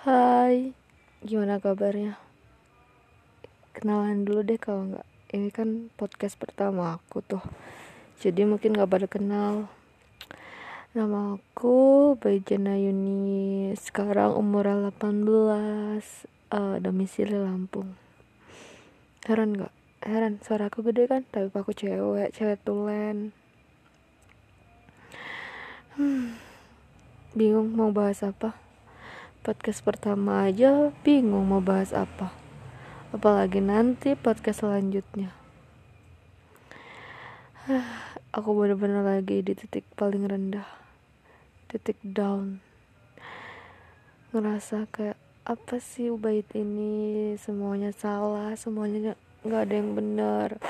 Hai, gimana kabarnya? Kenalan dulu deh kalau nggak. Ini kan podcast pertama aku tuh. Jadi mungkin nggak pada kenal. Nama aku Bajana Yuni. Sekarang umur 18. Uh, domisili Lampung. Heran nggak? Heran, suara aku gede kan? Tapi aku cewek, cewek tulen. Hmm, bingung mau bahas apa? Podcast pertama aja bingung mau bahas apa. Apalagi nanti podcast selanjutnya. Aku bener-bener lagi di titik paling rendah. Titik down. Ngerasa kayak apa sih bait ini? Semuanya salah semuanya nggak ada yang benar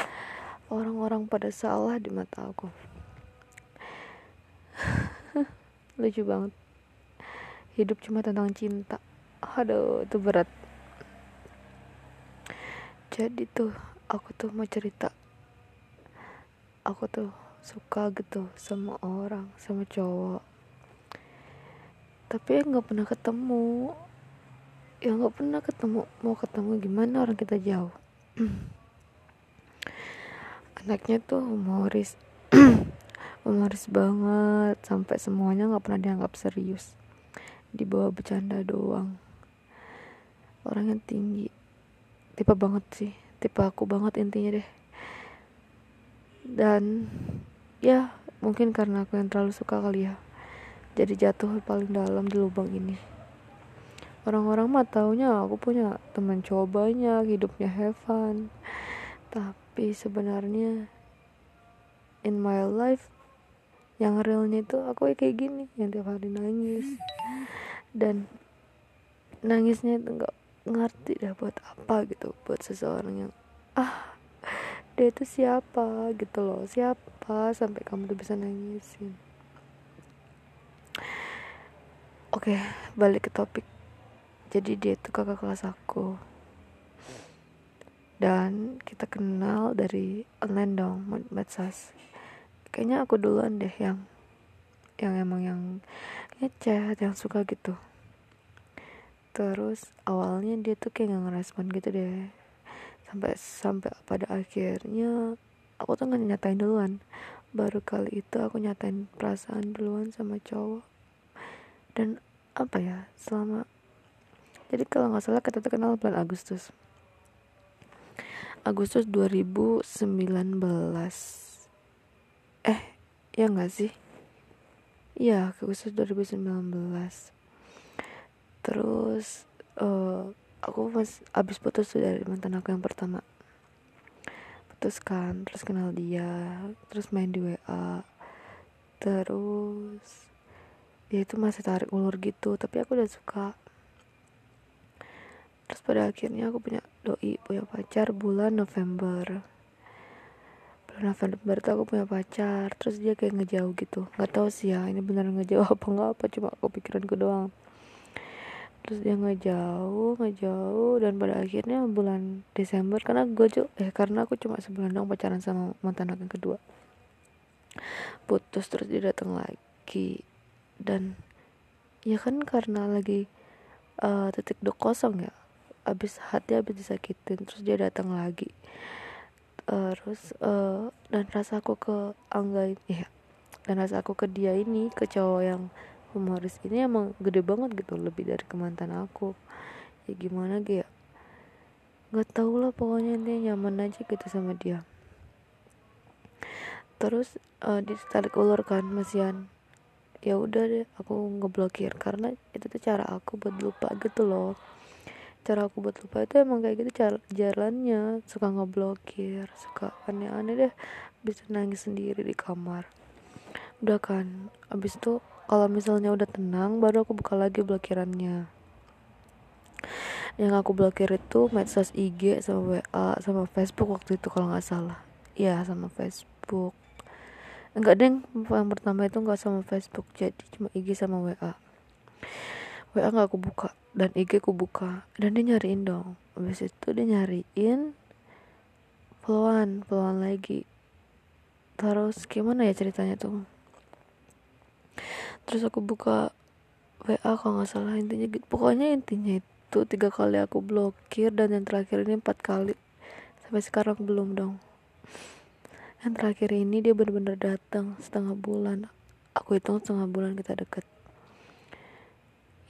orang-orang pada salah di mata aku. Lucu banget hidup cuma tentang cinta. Aduh itu berat. Jadi tuh aku tuh mau cerita. Aku tuh suka gitu sama orang sama cowok. Tapi nggak pernah ketemu ya nggak pernah ketemu mau ketemu gimana orang kita jauh? Anaknya tuh humoris. Humoris banget sampai semuanya nggak pernah dianggap serius dibawa bercanda doang. Orangnya tinggi. Tipe banget sih. Tipe aku banget intinya deh. Dan ya mungkin karena aku yang terlalu suka kali ya. Jadi jatuh paling dalam di lubang ini. Orang-orang mah taunya aku punya teman cowok banyak hidupnya have fun. Tapi sebenarnya in my life yang realnya itu aku kayak gini yang tiap hari nangis. Dan nangisnya itu nggak ngerti dah buat apa gitu buat seseorang yang ah dia itu siapa? gitu loh. Siapa? sampai kamu tuh bisa nangisin. Oke balik ke topik. Jadi dia itu kakak kelas aku. Dan kita kenal dari online dong medsos kayaknya aku duluan deh yang yang emang yang ngechat yang suka gitu. Terus awalnya dia tuh kayak gak ngerespon gitu deh. Sampai sampai pada akhirnya aku tuh nggak nyatain duluan. Baru kali itu aku nyatain perasaan duluan sama cowok. Dan apa ya selama jadi kalau nggak salah kita tuh kenal bulan Agustus. Agustus 2019 eh ya nggak sih? Ya Agustus 2019 terus uh, aku pas abis putus tuh dari mantan aku yang pertama. Putus kan terus kenal dia terus main di WA terus dia itu masih tarik ulur gitu tapi aku udah suka. Terus pada akhirnya aku punya doi punya pacar bulan November November tuh aku punya pacar terus dia kayak ngejauh gitu. Nggak tahu sih ya ini benar ngejauh apa nggak apa cuma aku pikiranku doang. Terus dia ngejauh ngejauh dan pada akhirnya bulan Desember karena gue juga eh karena aku cuma sebulan dong pacaran sama mantan aku yang kedua. Putus terus dia datang lagi. Dan ya kan karena lagi uh, titik dok kosong ya. Abis hati abis disakitin terus dia datang lagi terus uh, dan rasa aku ke Angga ya dan rasa aku ke dia ini ke cowok yang humoris ini emang gede banget gitu lebih dari kemantan aku. Ya gimana gitu nggak tau lah pokoknya intinya nyaman aja gitu sama dia. Terus uh, ditarik ulur kan masian. Ya udah deh aku ngeblokir karena itu tuh cara aku buat lupa gitu loh cara aku buat lupa itu emang kayak gitu cara jalannya. Suka ngeblokir suka aneh-aneh deh. Bisa nangis sendiri di kamar. Udah kan abis itu kalau misalnya udah tenang baru aku buka lagi blokirannya. Yang aku blokir itu medsos IG sama WA sama Facebook waktu itu kalau nggak salah. Ya sama Facebook. Enggak deng. Yang pertama itu nggak sama Facebook. Jadi cuma IG sama WA WA nggak aku buka dan IG ku buka dan dia nyariin dong. Habis itu dia nyariin followan followan lagi. Terus gimana ya ceritanya tuh? Terus aku buka WA kalau nggak salah intinya gitu. Pokoknya intinya itu tiga kali aku blokir dan yang terakhir ini empat kali. Sampai sekarang belum dong. Yang terakhir ini dia benar-benar datang setengah bulan. Aku hitung setengah bulan kita deket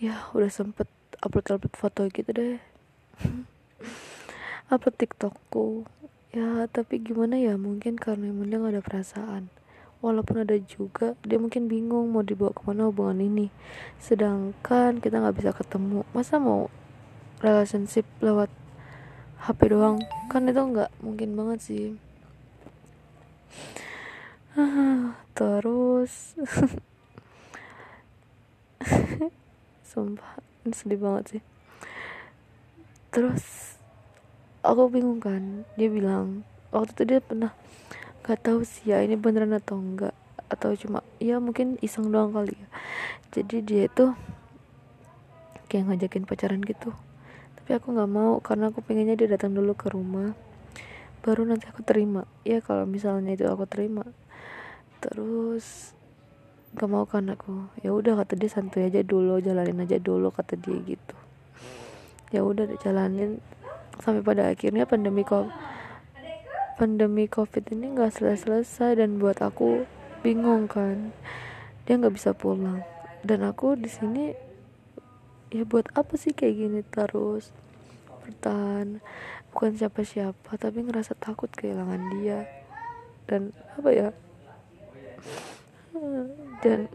ya udah sempet upload upload foto gitu deh. Upload tiktokku. Ya tapi gimana ya mungkin karena emang dia gak ada perasaan. Walaupun ada juga dia mungkin bingung mau dibawa ke mana hubungan ini. Sedangkan kita nggak bisa ketemu. Masa mau relationship lewat HP doang? Kan itu nggak mungkin banget sih. Terus sumpah ini sedih banget sih. Terus aku bingung kan dia bilang waktu itu dia pernah gak tahu sih ya ini beneran atau enggak atau cuma ya mungkin iseng doang kali ya. Jadi dia itu kayak ngajakin pacaran gitu. Tapi aku nggak mau karena aku pengennya dia datang dulu ke rumah baru nanti aku terima. Ya kalau misalnya itu aku terima. Terus gak mau kan aku. Ya udah kata dia santai aja dulu jalanin aja dulu kata dia gitu. Ya udah jalanin sampai pada akhirnya pandemi kok pandemi covid ini nggak selesai selesai dan buat aku bingung kan. Dia nggak bisa pulang. Dan aku di sini ya buat apa sih kayak gini terus? Bertahan. Bukan siapa-siapa tapi ngerasa takut kehilangan dia. Dan apa ya dan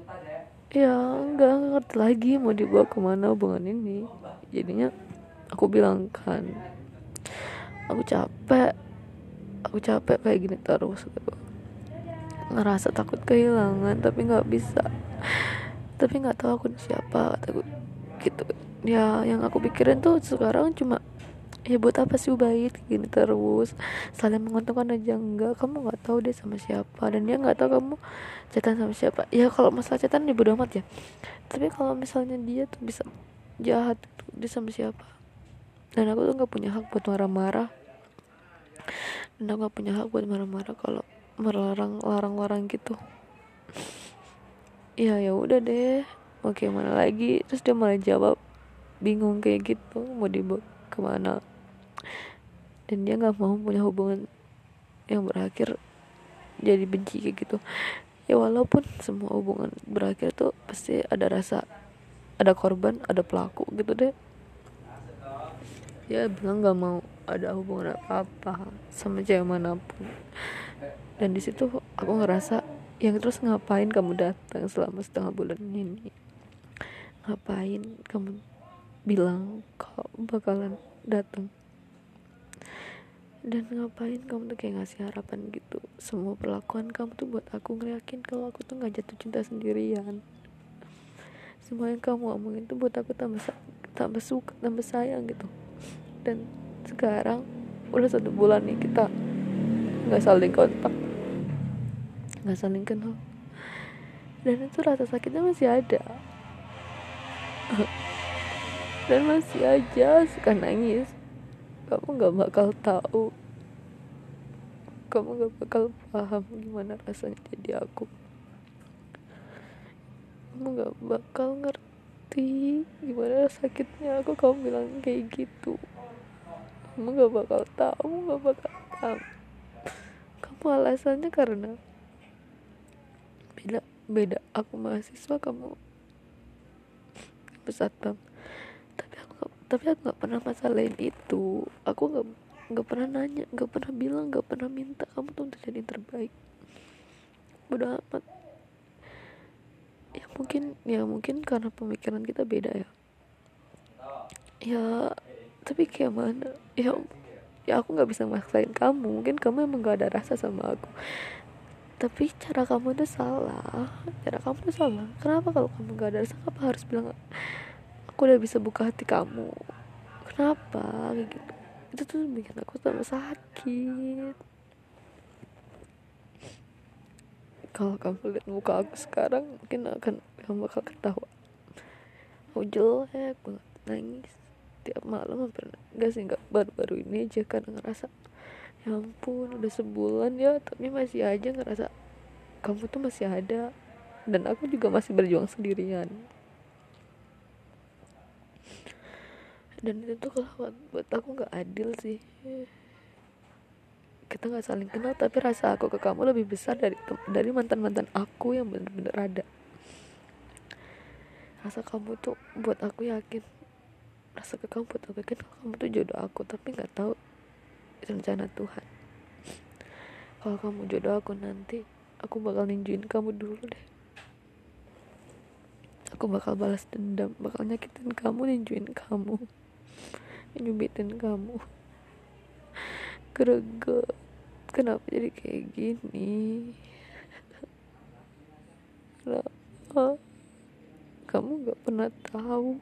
ya nggak ngerti lagi mau dibawa ke mana hubungan ini. Jadinya aku bilang kan aku capek aku capek kayak gini terus. Gitu. ngerasa takut kehilangan tapi nggak bisa. Tapi nggak tahu aku siapa kataku gitu. Ya yang aku pikirin tuh sekarang cuma ya buat apa sih baik gini terus. Saling menguntungkan aja enggak. Kamu nggak tahu dia sama siapa. Dan dia nggak tahu kamu cetan sama siapa. Ya kalau masalah cetan dia bodo amat ya. Tapi kalau misalnya dia tuh bisa jahat tuh dia sama siapa? Dan aku tuh nggak punya hak buat marah-marah. Dan aku gak punya hak buat marah-marah kalau melarang larang-larang gitu. Ya ya udah deh. Mau gimana lagi? Terus dia malah jawab bingung kayak gitu. Mau dibawa ke mana dan dia nggak mau punya hubungan yang berakhir jadi benci kayak gitu. Ya walaupun semua hubungan berakhir tuh pasti ada rasa ada korban ada pelaku gitu deh. Ya bilang nggak mau ada hubungan apa apa sama cewek mana pun. Dan di situ aku ngerasa yang terus ngapain kamu datang selama setengah bulan ini? Ngapain kamu bilang kau bakalan datang dan ngapain kamu tuh kayak ngasih harapan gitu? Semua perlakuan kamu tuh buat aku ngeriakin kalau aku tuh nggak jatuh cinta sendirian. Semua yang kamu omongin tuh buat aku tambah tambah suka tambah sayang gitu. Dan sekarang udah satu bulan nih kita nggak saling kontak. Nggak saling kenal. Dan itu rasa sakitnya masih ada. Dan masih aja suka nangis. Kamu gak bakal tahu kamu gak bakal paham gimana rasanya jadi aku. Kamu gak bakal ngerti gimana sakitnya aku kamu bilang kayak gitu. Kamu gak bakal tahu kamu gak bakal paham. Kamu alasannya karena beda beda aku mahasiswa kamu pesatpam tapi aku nggak pernah masalahin itu. Aku nggak nggak pernah nanya nggak pernah bilang nggak pernah minta. Kamu tuh untuk jadi yang terbaik. Bodoh amat. Ya mungkin ya mungkin karena pemikiran kita beda ya. Ya tapi kayak mana? Ya ya aku nggak bisa maksain kamu. Mungkin kamu emang gak ada rasa sama aku. Tapi cara kamu itu salah. Cara kamu itu salah. Kenapa kalau kamu gak ada rasa? Apa harus bilang aku udah bisa buka hati kamu. Kenapa? Kayak gitu itu tuh bikin aku tambah sakit. Kalau kamu lihat muka aku sekarang mungkin akan kamu bakal ketawa. Aku jelek banget nangis. Tiap malam hampir enggak sih. Enggak baru-baru ini aja kan ngerasa ya ampun udah sebulan ya tapi masih aja ngerasa kamu tuh masih ada. Dan aku juga masih berjuang sendirian dan itu tuh kalau buat aku nggak adil sih. Kita nggak saling kenal tapi rasa aku ke kamu lebih besar dari dari mantan mantan aku yang bener-bener ada. Rasa kamu tuh buat aku yakin. Rasa ke kamu buat aku yakin kamu tuh jodoh aku tapi nggak tahu rencana Tuhan. Kalau kamu jodoh aku nanti aku bakal ninjuin kamu dulu deh. Aku bakal balas dendam bakal nyakitin kamu ninjuin kamu nyubitin kamu. Greget. Kenapa jadi kayak gini? Kenapa kamu gak pernah tahu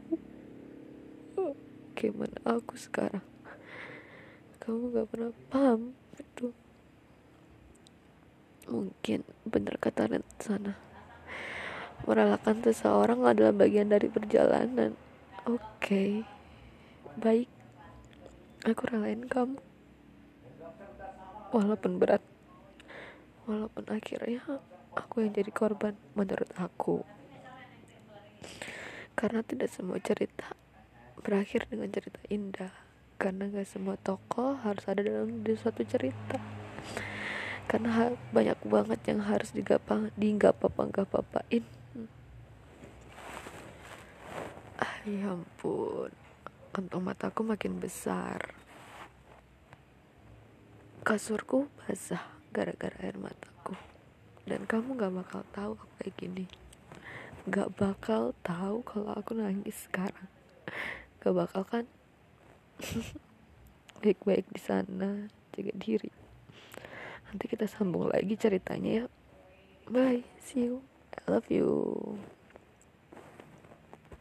gimana aku sekarang. Kamu gak pernah paham itu mungkin bener kata sana merelakan seseorang adalah bagian dari perjalanan. Oke. okay. Baik. Aku relain kamu. Walaupun berat. Walaupun akhirnya aku yang jadi korban menurut aku. Karena tidak semua cerita berakhir dengan cerita indah. Karena gak semua tokoh harus ada dalam suatu cerita. Karena banyak banget yang harus digapang digapapang gapapain ah ya ampun kantong mataku makin besar. Kasurku basah gara-gara air mataku. Dan kamu gak bakal tahu aku kayak gini. Gak bakal tahu kalau aku nangis sekarang. Gak bakal kan? Baik-baik di sana, jaga diri. Nanti kita sambung lagi ceritanya ya. Bye, see you. I love you.